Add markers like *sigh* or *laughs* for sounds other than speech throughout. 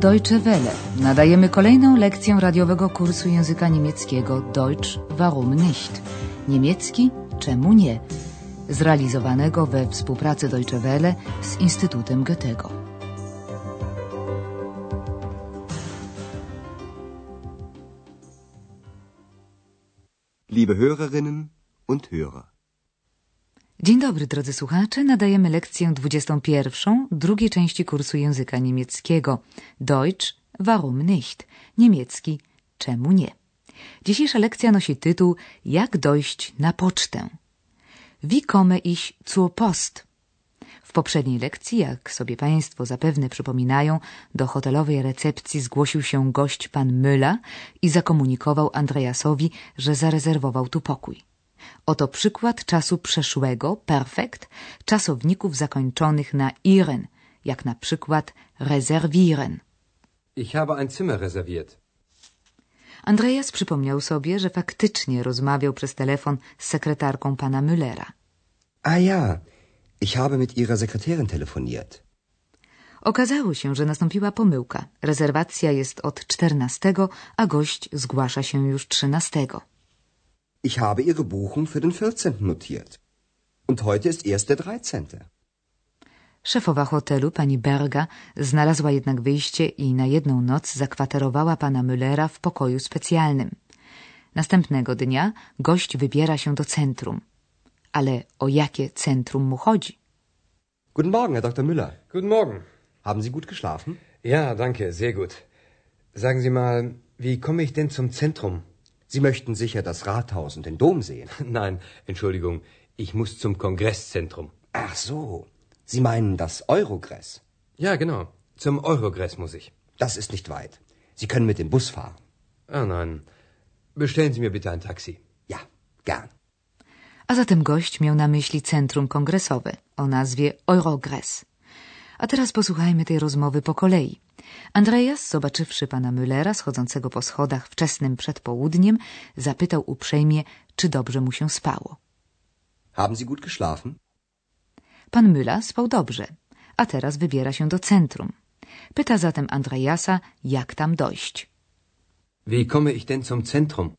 Deutsche Welle. Nadajemy kolejną lekcję radiowego kursu języka niemieckiego Deutsch warum nicht? Niemiecki czemu nie? Zrealizowanego we współpracy Deutsche Welle z Instytutem Goethego. Liebe Hörerinnen und Hörer. Dzień dobry, drodzy słuchacze. Nadajemy lekcję 21 drugiej części kursu języka niemieckiego. Deutsch, warum nicht? Niemiecki, czemu nie? Dzisiejsza lekcja nosi tytuł Jak dojść na pocztę? Wie komme ich zur Post? W poprzedniej lekcji, jak sobie Państwo zapewne przypominają, do hotelowej recepcji zgłosił się gość pan Müller i zakomunikował Andreasowi, że zarezerwował tu pokój. Oto przykład czasu przeszłego, perfekt, czasowników zakończonych na iren, jak na przykład reservieren. Ich habe ein Zimmer reserviert. Andreas przypomniał sobie, że faktycznie rozmawiał przez telefon z sekretarką pana Müllera. Ah ja, ich habe mit Ihrer Sekretärin telefoniert. Okazało się, że nastąpiła pomyłka. Rezerwacja jest od 14, a gość zgłasza się już 13. Ich habe Ihre Buchung für den 14. notiert. Und heute ist erst der 13. Szefowa hotelu, pani Berga, znalazła jednak wyjście i na jedną noc zakwaterowała pana Müllera w pokoju specjalnym. Następnego dnia gość wybiera się do centrum. Ale o jakie centrum mu chodzi? Guten Morgen, Herr Dr. Müller. Guten Morgen. Haben Sie gut geschlafen? Ja, danke, sehr gut. Sagen Sie mal, wie komme ich denn zum Zentrum? Sie möchten sicher das Rathaus und den Dom sehen. *laughs* Nein, Entschuldigung, ich muss zum Kongresszentrum. Ach so, Sie meinen das Eurogress. Ja, genau. Zum Eurogress muss ich. Das ist nicht weit. Sie können mit dem Bus fahren. Ah nein. Bestellen Sie mir bitte ein Taxi. Ja, gern. A zatem gość miał na myśli centrum kongresowe o nazwie Eurogress. A teraz posłuchajmy tej rozmowy po kolei. Andreas, zobaczywszy pana Müllera schodzącego po schodach wczesnym przedpołudniem, zapytał uprzejmie, czy dobrze mu się spało. Haben Sie gut geschlafen? Pan Müller spał dobrze, a teraz wybiera się do centrum. Pyta zatem Andreasa, jak tam dojść. Wie komme ich denn zum Zentrum?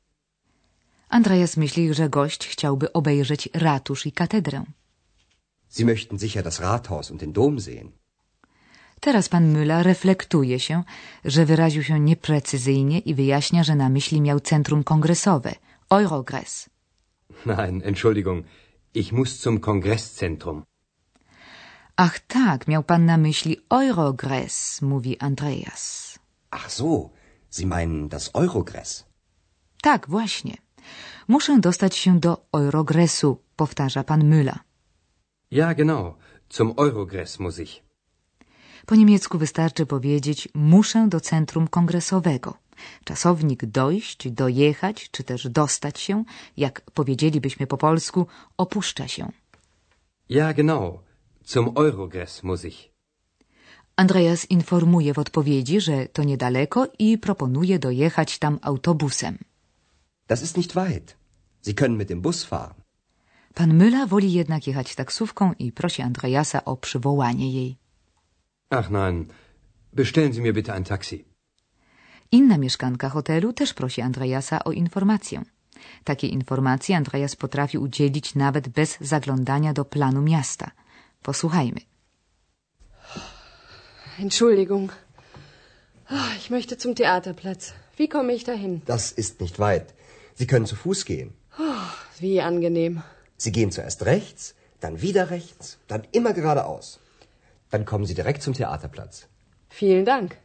Andreas myśli, że gość chciałby obejrzeć ratusz i katedrę. Sie möchten sicher das Rathaus und den Dom sehen. Teraz pan Müller reflektuje się, że wyraził się nieprecyzyjnie i wyjaśnia, że na myśli miał centrum kongresowe, Eurogress. Nein, Entschuldigung, ich muss zum Kongresszentrum. Ach tak, miał pan na myśli Eurogress, mówi Andreas. Ach so, Sie meinen das Eurogress. Tak, właśnie. Muszę dostać się do Eurogressu, powtarza pan Müller. Ja, genau. Zum Eurogress muss ich. Po niemiecku wystarczy powiedzieć muszę do centrum kongresowego. Czasownik dojść, dojechać czy też dostać się, jak powiedzielibyśmy po polsku, opuszcza się. Ja, genau. Zum Eurogress muss ich. Andreas informuje w odpowiedzi, że to niedaleko i proponuje dojechać tam autobusem. Das ist nicht weit. Sie können mit dem Bus fahren. Pan Müller woli jednak jechać taksówką i prosi Andreasa o przywołanie jej. Ach nein, bestellen Sie mir bitte ein Taxi. Inna mieszkanka hotelu też prosi Andreasa o informację. Takiej informacji Andreas potrafi udzielić nawet bez zaglądania do planu miasta. Posłuchajmy. Entschuldigung. Ah, Ich möchte zum Theaterplatz. Wie komme ich dahin? Das ist nicht weit. Sie können zu Fuß gehen. Wie angenehm. Sie gehen zuerst rechts, dann wieder rechts, dann immer geradeaus. Dann kommen Sie direkt zum Theaterplatz. Vielen Dank.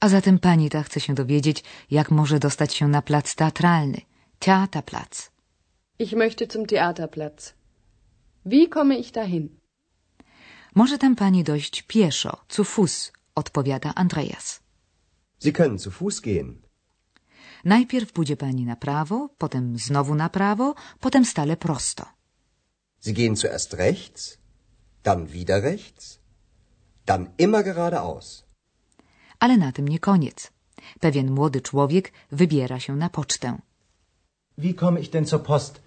A zatem pani ta chce się dowiedzieć, jak może dostać się na plac teatralny, Theaterplatz. Ich möchte zum Theaterplatz. Wie komme ich dahin? Może tam pani dojść pieszo, zu Fuß, odpowiada Andreas. Sie können zu Fuß gehen. Najpierw pójdzie pani na prawo, potem znowu na prawo, potem stale prosto. Sie gehen zuerst rechts, dann wieder rechts, dann immer geradeaus. Ale na tym nie koniec. Pewien młody człowiek wybiera się na pocztę. Wie komme ich denn zur Post?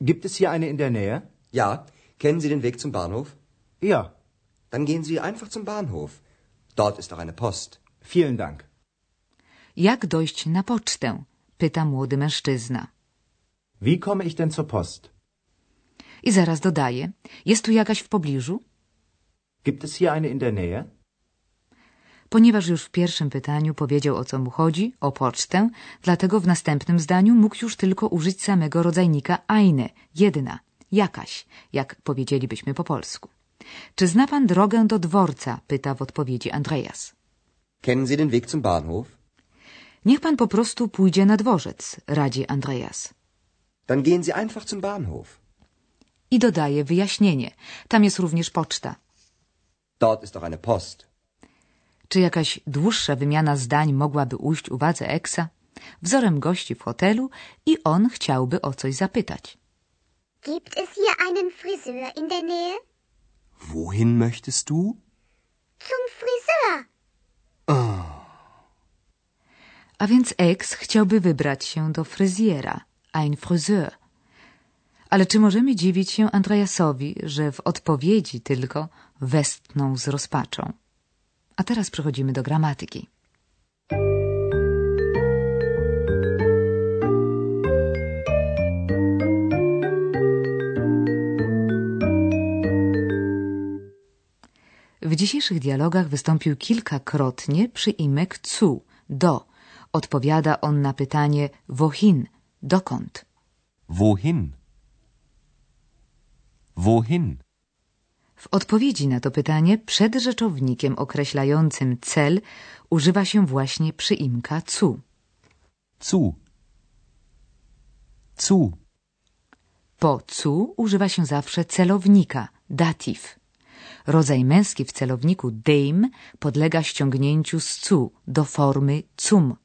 Gibt es hier eine in der Nähe? Ja, kennen Sie den Weg zum Bahnhof? Ja. Dann gehen Sie einfach zum Bahnhof. Dort ist auch eine Post. Vielen Dank. Jak dojść na pocztę? pyta młody mężczyzna. Wie komme ich denn zur Post? I zaraz dodaje: Jest tu jakaś w pobliżu? Gibt es hier eine in der Nähe? Ponieważ już w pierwszym pytaniu powiedział o co mu chodzi, o pocztę, dlatego w następnym zdaniu mógł już tylko użyć samego rodzajnika eine, jedna, jakaś, jak powiedzielibyśmy po polsku. Czy zna pan drogę do dworca? pyta w odpowiedzi Andreas. Kennen Sie den Weg zum Bahnhof? Niech pan po prostu pójdzie na dworzec, radzi Andreas. Dann gehen Sie einfach zum Bahnhof. I dodaje wyjaśnienie. Tam jest również poczta. Dort ist auch eine Post. Czy jakaś dłuższa wymiana zdań mogłaby ujść uwadze Eksa? Wzorem gości w hotelu i on chciałby o coś zapytać. Gibt es hier einen Friseur in der Nähe? Wohin möchtest du? Zum Friseur. A więc Eks chciałby wybrać się do fryzjera, ein Friseur. Ale czy możemy dziwić się Andreasowi, że w odpowiedzi tylko westnął z rozpaczą? A teraz przechodzimy do gramatyki. W dzisiejszych dialogach wystąpił kilkakrotnie przyimek cu, do. Odpowiada on na pytanie wohin, dokąd. Wohin? Wohin? W odpowiedzi na to pytanie przed rzeczownikiem określającym cel używa się właśnie przyimka cu. Zu. Zu. Po cu używa się zawsze celownika, dativ. Rodzaj męski w celowniku dem podlega ściągnięciu z cu do formy cum.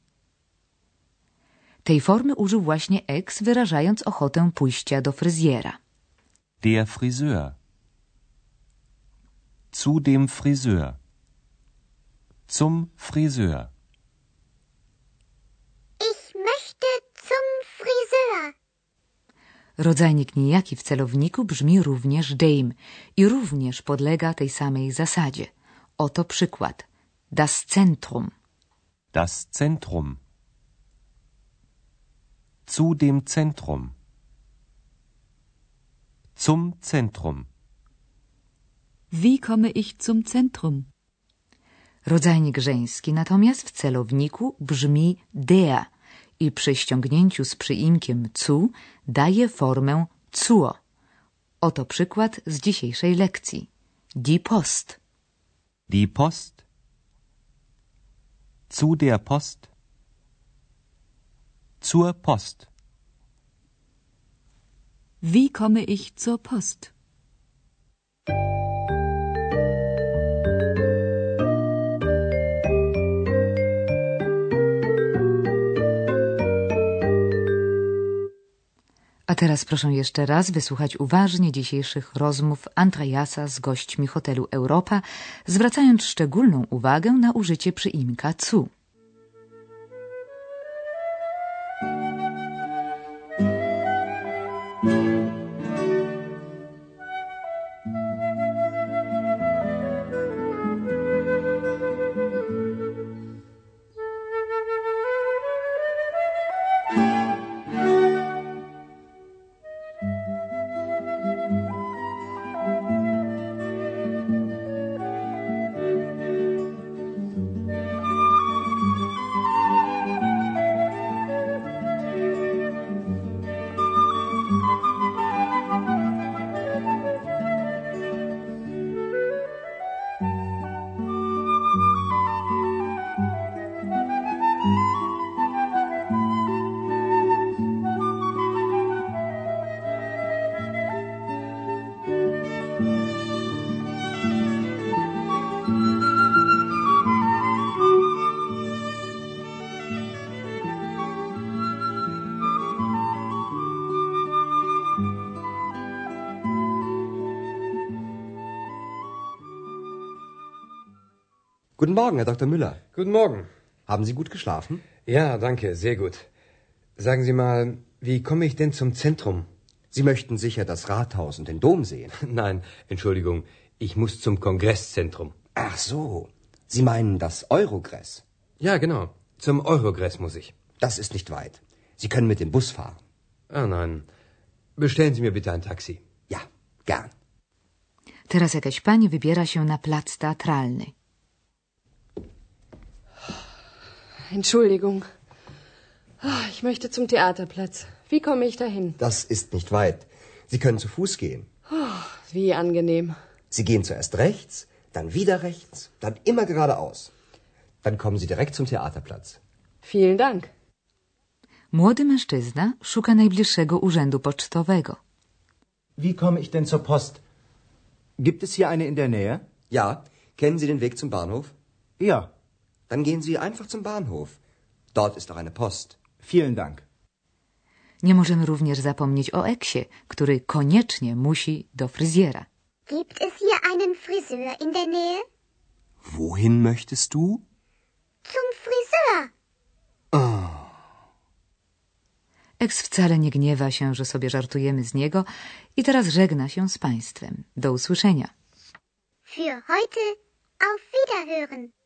Tej formy użył właśnie ex, wyrażając ochotę pójścia do fryzjera. Der Friseur. Zu dem Friseur. Zum Friseur. Ich möchte zum Friseur. Rodzajnik nijaki w celowniku brzmi również dem i również podlega tej samej zasadzie. Oto przykład. Das Zentrum. Das Zentrum. Zu dem Zentrum. Zum Zentrum. Wie komme ich zum Zentrum? Rodzajnik żeński natomiast w celowniku brzmi der i przy ściągnięciu z przyimkiem cu daje formę cuo. Oto przykład z dzisiejszej lekcji. Die Post. Die Post. Zu der Post. Zur Post. Wie komme ich zur Post? A teraz proszę jeszcze raz wysłuchać uważnie dzisiejszych rozmów Andreasa z gośćmi hotelu Europa, zwracając szczególną uwagę na użycie przyimka cu. Guten Morgen, Herr Dr. Müller. Guten Morgen. Haben Sie gut geschlafen? Ja, danke, sehr gut. Sagen Sie mal, wie komme ich denn zum Zentrum? Sie möchten sicher das Rathaus und den Dom sehen. *laughs* Nein, Entschuldigung, ich muss zum Kongresszentrum. Ach so. Sie meinen das Eurogress? Ja, genau. Zum Eurogress muss ich. Das ist nicht weit. Sie können mit dem Bus fahren. Ah, nein. Bestellen Sie mir bitte ein Taxi. Ja, gern. Teraz jakaś pani wybiera się na plac teatralny. Entschuldigung. Ah, Ich möchte zum Theaterplatz. Wie komme ich dahin? Das ist nicht weit. Sie können zu Fuß gehen. Wie angenehm. Sie gehen zuerst rechts, dann wieder rechts, dann immer geradeaus. Dann kommen Sie direkt zum Theaterplatz. Vielen Dank. Młody mężczyzna szuka najbliższego urzędu pocztowego. Wie komme ich denn zur Post? Gibt es hier eine in der Nähe? Ja, kennen Sie den Weg zum Bahnhof? Ja, Dann gehen Sie einfach zum Bahnhof. Dort ist auch eine Post. vielen Dank. Nie możemy również zapomnieć o Eksie, który koniecznie musi do fryzjera. Gibt es hier einen Friseur in der Nähe? Wohin möchtest du? Zum Friseur. Eks wcale nie gniewa się, że sobie żartujemy z niego i teraz żegna się z państwem. Do usłyszenia. Für heute auf Wiederhören.